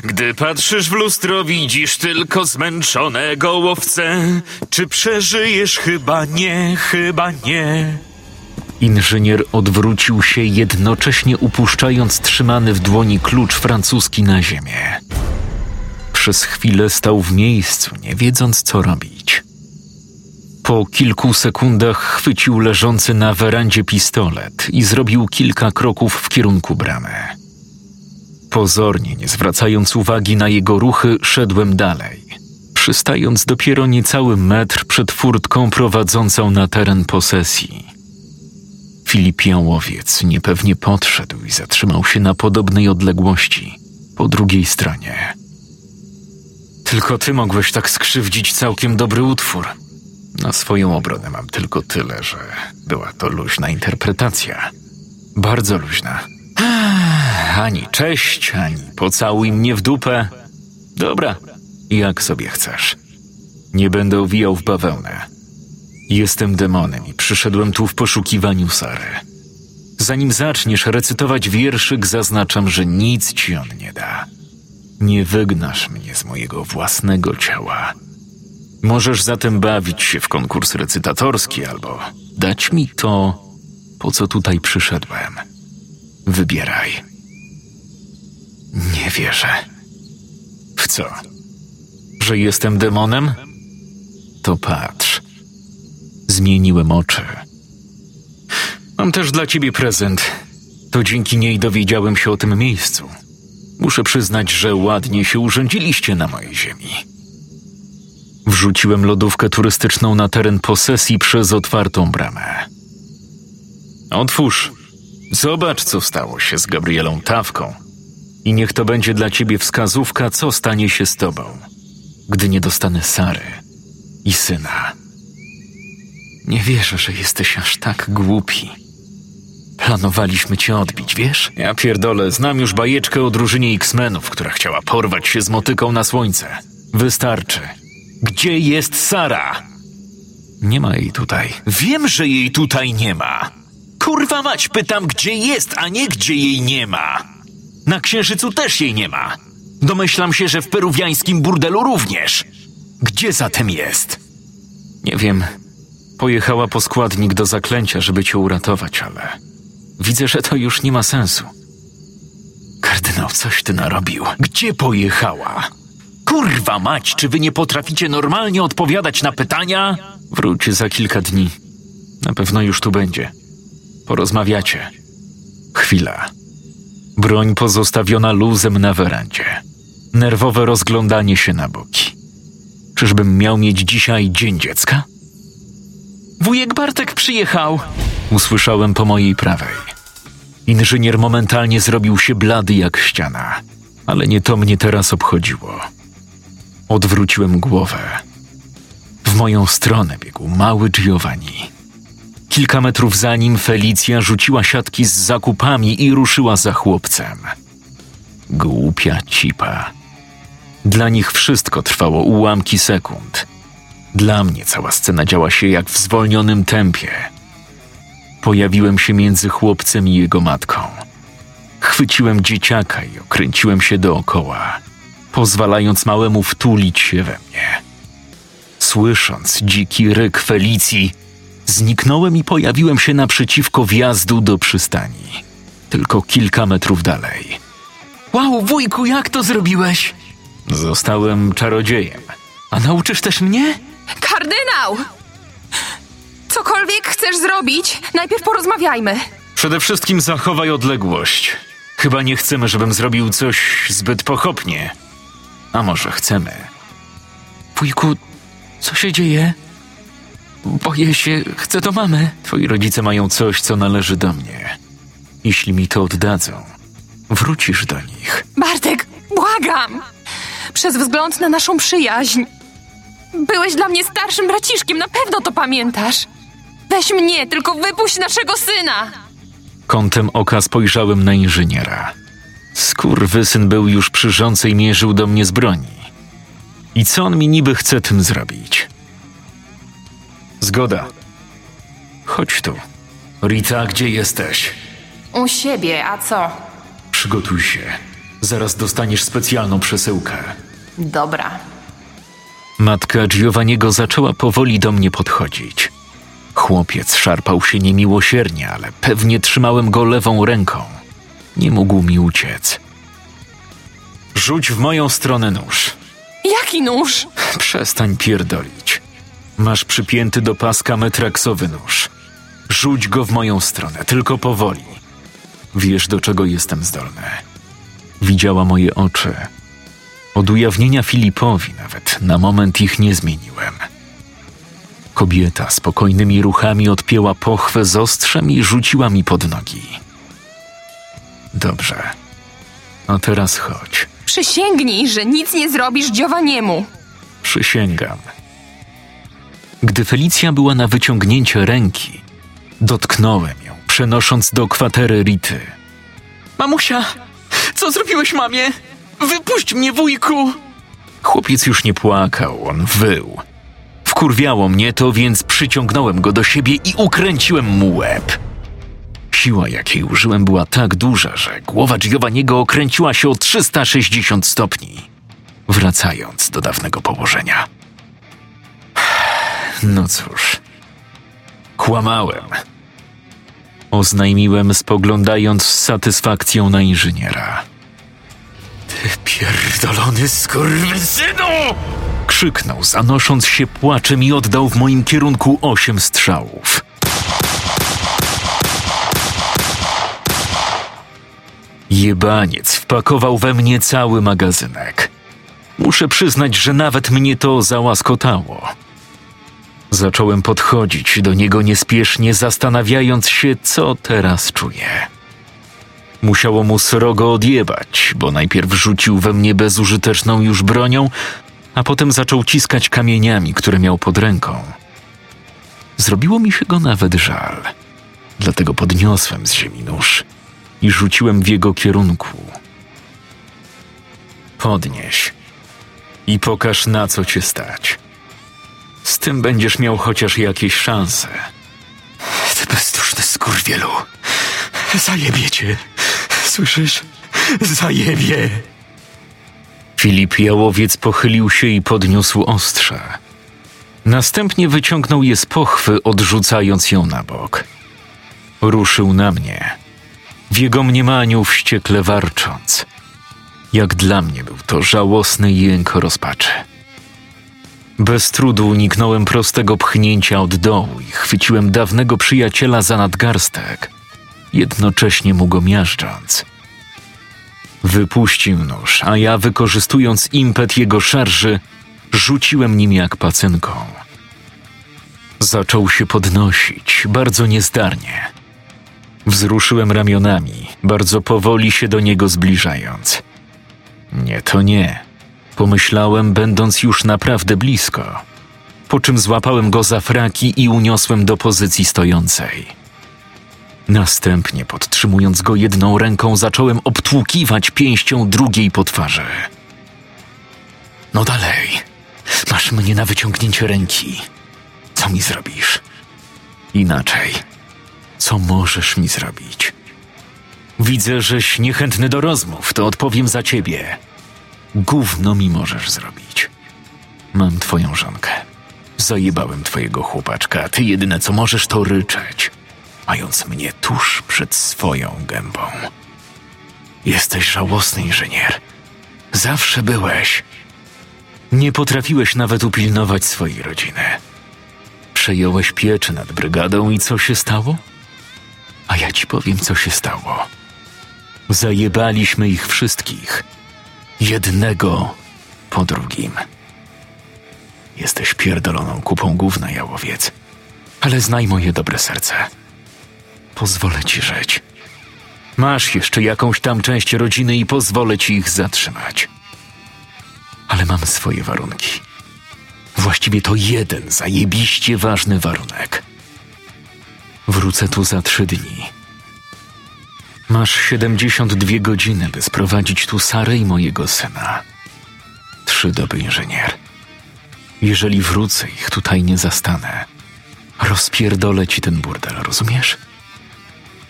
S1: Gdy patrzysz w lustro, widzisz tylko zmęczonego łowcę. Czy przeżyjesz? Chyba nie, chyba nie. Inżynier odwrócił się, jednocześnie upuszczając trzymany w dłoni klucz francuski na ziemię. Przez chwilę stał w miejscu, nie wiedząc co robić. Po kilku sekundach chwycił leżący na werandzie pistolet i zrobił kilka kroków w kierunku bramy. Pozornie, nie zwracając uwagi na jego ruchy, szedłem dalej, przystając dopiero niecały metr przed furtką prowadzącą na teren posesji. Filip Jałowiec niepewnie podszedł i zatrzymał się na podobnej odległości, po drugiej stronie. Tylko ty mogłeś tak skrzywdzić całkiem dobry utwór. Na swoją obronę mam tylko tyle, że była to luźna interpretacja. Bardzo luźna. Ani cześć, ani pocałuj mnie w dupę. Dobra, jak sobie chcesz. Nie będę owijał w bawełnę. Jestem demonem i przyszedłem tu w poszukiwaniu Sary. Zanim zaczniesz recytować wierszyk, zaznaczam, że nic ci on nie da. Nie wygnasz mnie z mojego własnego ciała. Możesz zatem bawić się w konkurs recytatorski albo dać mi to, po co tutaj przyszedłem. Wybieraj. Nie wierzę. W co? Że jestem demonem? To patrz. Zmieniłem oczy. Mam też dla ciebie prezent. To dzięki niej dowiedziałem się o tym miejscu. Muszę przyznać, że ładnie się urządziliście na mojej ziemi. Wrzuciłem lodówkę turystyczną na teren posesji przez otwartą bramę. Otwórz. Zobacz, co stało się z Gabrielą Tawką. I niech to będzie dla ciebie wskazówka, co stanie się z tobą, gdy nie dostanę Sary i syna. Nie wierzę, że jesteś aż tak głupi. Planowaliśmy cię odbić, wiesz? Ja pierdolę, znam już bajeczkę o drużynie X-Menów, która chciała porwać się z motyką na słońce. Wystarczy. Gdzie jest Sara? Nie ma jej tutaj. Wiem, że jej tutaj nie ma. Kurwa mać, pytam, gdzie jest, a nie gdzie jej nie ma. Na Księżycu też jej nie ma. Domyślam się, że w peruwiańskim burdelu również. Gdzie zatem jest? Nie wiem. Pojechała po składnik do zaklęcia, żeby cię uratować, ale widzę, że to już nie ma sensu. Kardynał, coś ty narobił. Gdzie pojechała? Kurwa mać, czy wy nie potraficie normalnie odpowiadać na pytania? Wróć za kilka dni. Na pewno już tu będzie. Porozmawiacie. Chwila. Broń pozostawiona luzem na werandzie. Nerwowe rozglądanie się na boki. Czyżbym miał mieć dzisiaj dzień dziecka? Wujek Bartek przyjechał! Usłyszałem po mojej prawej. Inżynier momentalnie zrobił się blady jak ściana, ale nie to mnie teraz obchodziło. Odwróciłem głowę. W moją stronę biegł mały Giovanni. Kilka metrów za nim Felicja rzuciła siatki z zakupami i ruszyła za chłopcem. Głupia cipa. Dla nich wszystko trwało ułamki sekund. Dla mnie cała scena działa się jak w zwolnionym tempie. Pojawiłem się między chłopcem i jego matką. Chwyciłem dzieciaka i okręciłem się dookoła, pozwalając małemu wtulić się we mnie. Słysząc dziki ryk Felicji, zniknąłem i pojawiłem się naprzeciwko wjazdu do przystani, tylko kilka metrów dalej. Wow, wujku, jak to zrobiłeś? Zostałem czarodziejem. A nauczysz też mnie?
S3: Kardynał! Cokolwiek chcesz zrobić, najpierw porozmawiajmy.
S1: Przede wszystkim zachowaj odległość. Chyba nie chcemy, żebym zrobił coś zbyt pochopnie. A może chcemy? Wujku, co się dzieje? Boję się, chcę do mamy. Twoi rodzice mają coś, co należy do mnie. Jeśli mi to oddadzą, wrócisz do nich.
S3: Bartek, błagam! Przez wzgląd na naszą przyjaźń. Byłeś dla mnie starszym braciszkiem, na pewno to pamiętasz. Weź mnie, tylko wypuść naszego syna!
S1: Kątem oka spojrzałem na inżyniera. Skurwysyn był już przy i mierzył do mnie z broni. I co on mi niby chce tym zrobić? Zgoda. Chodź tu. Rita, gdzie jesteś?
S3: U siebie, a co?
S1: Przygotuj się. Zaraz dostaniesz specjalną przesyłkę.
S3: Dobra.
S1: Matka Giovanniego zaczęła powoli do mnie podchodzić. Chłopiec szarpał się niemiłosiernie, ale pewnie trzymałem go lewą ręką. Nie mógł mi uciec. Rzuć w moją stronę nóż.
S3: Jaki nóż?
S1: Przestań pierdolić. Masz przypięty do paska metraksowy nóż. Rzuć go w moją stronę, tylko powoli. Wiesz, do czego jestem zdolny. Widziała moje oczy. Od ujawnienia Filipowi nawet na moment ich nie zmieniłem. Kobieta spokojnymi ruchami odpięła pochwę z ostrzem i rzuciła mi pod nogi. Dobrze. A teraz chodź.
S3: Przysięgnij, że nic nie zrobisz Giovanniemu.
S1: Przysięgam. Gdy Felicja była na wyciągnięcie ręki, dotknąłem ją, przenosząc do kwatery Rity. Mamusia, co zrobiłeś mamie? Wypuść mnie, wujku! Chłopiec już nie płakał, on wył. Wkurwiało mnie to, więc przyciągnąłem go do siebie i ukręciłem mu łeb. Siła, jakiej użyłem, była tak duża, że głowa Giovanniego okręciła się o 360 stopni, wracając do dawnego położenia. No cóż, kłamałem. Oznajmiłem, spoglądając z satysfakcją na inżyniera. Ty pierdolony skurwysynu! Krzyknął, zanosząc się płaczem i oddał w moim kierunku osiem strzałów. Jebaniec wpakował we mnie cały magazynek. Muszę przyznać, że nawet mnie to załaskotało. Zacząłem podchodzić do niego niespiesznie, zastanawiając się, co teraz czuję. Musiało mu srogo odjebać, bo najpierw rzucił we mnie bezużyteczną już bronią, a potem zaczął ciskać kamieniami, które miał pod ręką. Zrobiło mi się go nawet żal. Dlatego podniosłem z ziemi nóż i rzuciłem w jego kierunku. Podnieś i pokaż, na co cię stać. Tym będziesz miał chociaż jakieś szanse.
S4: Ty bezduszny skurwielu. Zajebie cię. Słyszysz? Zajebie.
S1: Filip Jałowiec pochylił się i podniósł ostrze. Następnie wyciągnął je z pochwy, odrzucając ją na bok. Ruszył na mnie. W jego mniemaniu wściekle warcząc. Jak dla mnie był to żałosny jęk rozpaczy. Bez trudu uniknąłem prostego pchnięcia od dołu i chwyciłem dawnego przyjaciela za nadgarstek, jednocześnie mu go miażdżąc. Wypuścił nóż, a ja, wykorzystując impet jego szarży, rzuciłem nim jak pacynką. Zaczął się podnosić, bardzo niezdarnie. Wzruszyłem ramionami, bardzo powoli się do niego zbliżając. Nie, to nie. Pomyślałem, będąc już naprawdę blisko. Po czym złapałem go za fraki i uniosłem do pozycji stojącej. Następnie, podtrzymując go jedną ręką, zacząłem obtłukiwać pięścią drugiej po twarzy.
S4: No dalej. Masz mnie na wyciągnięcie ręki. Co mi zrobisz?
S1: Inaczej. Co możesz mi zrobić? Widzę, żeś niechętny do rozmów, to odpowiem za ciebie. Gówno mi możesz zrobić. Mam twoją żonkę. Zajebałem twojego chłopaczka, ty jedyne co możesz to ryczeć, mając mnie tuż przed swoją gębą. Jesteś żałosny inżynier. Zawsze byłeś. Nie potrafiłeś nawet upilnować swojej rodziny. Przejąłeś pieczę nad brygadą i co się stało? A ja ci powiem, co się stało. Zajebaliśmy ich wszystkich. Jednego po drugim. Jesteś pierdoloną kupą gówna, jałowiec. Ale znaj moje dobre serce. Pozwolę ci żyć. Masz jeszcze jakąś tam część rodziny i pozwolę ci ich zatrzymać. Ale mam swoje warunki. Właściwie to jeden zajebiście ważny warunek. Wrócę tu za trzy dni. Masz 72 godziny, by sprowadzić tu Sarę i mojego syna. Trzy doby, inżynier. Jeżeli wrócę, ich tutaj nie zastanę. Rozpierdolę ci ten burdel, rozumiesz?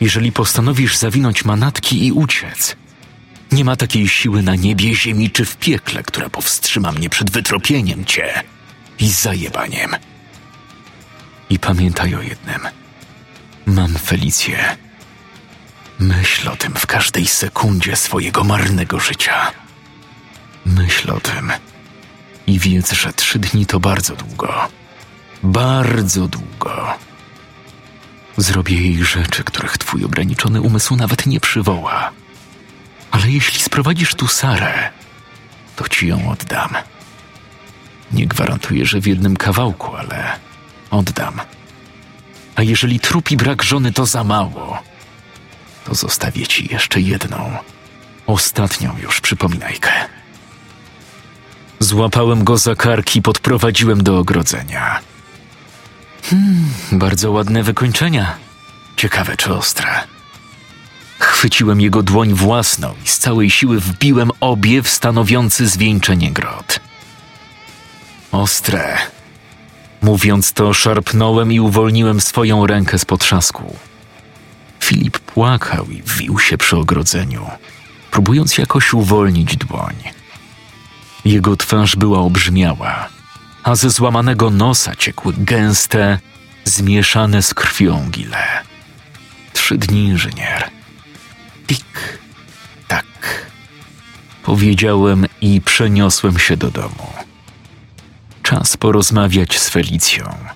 S1: Jeżeli postanowisz zawinąć manatki i uciec, nie ma takiej siły na niebie, ziemi czy w piekle, która powstrzyma mnie przed wytropieniem cię i zajebaniem. I pamiętaj o jednym. Mam Felicję. Myśl o tym w każdej sekundzie swojego marnego życia. Myśl o tym i wiedz, że trzy dni to bardzo długo. Bardzo długo. Zrobię jej rzeczy, których twój ograniczony umysł nawet nie przywoła. Ale jeśli sprowadzisz tu Sarę, to ci ją oddam. Nie gwarantuję, że w jednym kawałku, ale oddam. A jeżeli trupi brak żony to za mało, to zostawię ci jeszcze jedną, ostatnią już przypominajkę. Złapałem go za karki i podprowadziłem do ogrodzenia. Hmm, bardzo ładne wykończenia. Ciekawe czy ostre. Chwyciłem jego dłoń własną i z całej siły wbiłem obie w stanowiący zwieńczenie grot. Ostre. Mówiąc to, szarpnąłem i uwolniłem swoją rękę z potrzasku. Filip płakał i wił się przy ogrodzeniu, próbując jakoś uwolnić dłoń. Jego twarz była obrzmiała, a ze złamanego nosa ciekły gęste, zmieszane z krwią gile. Trzy dni, inżynier. Tik, tak. Powiedziałem i przeniosłem się do domu. Czas porozmawiać z Felicją.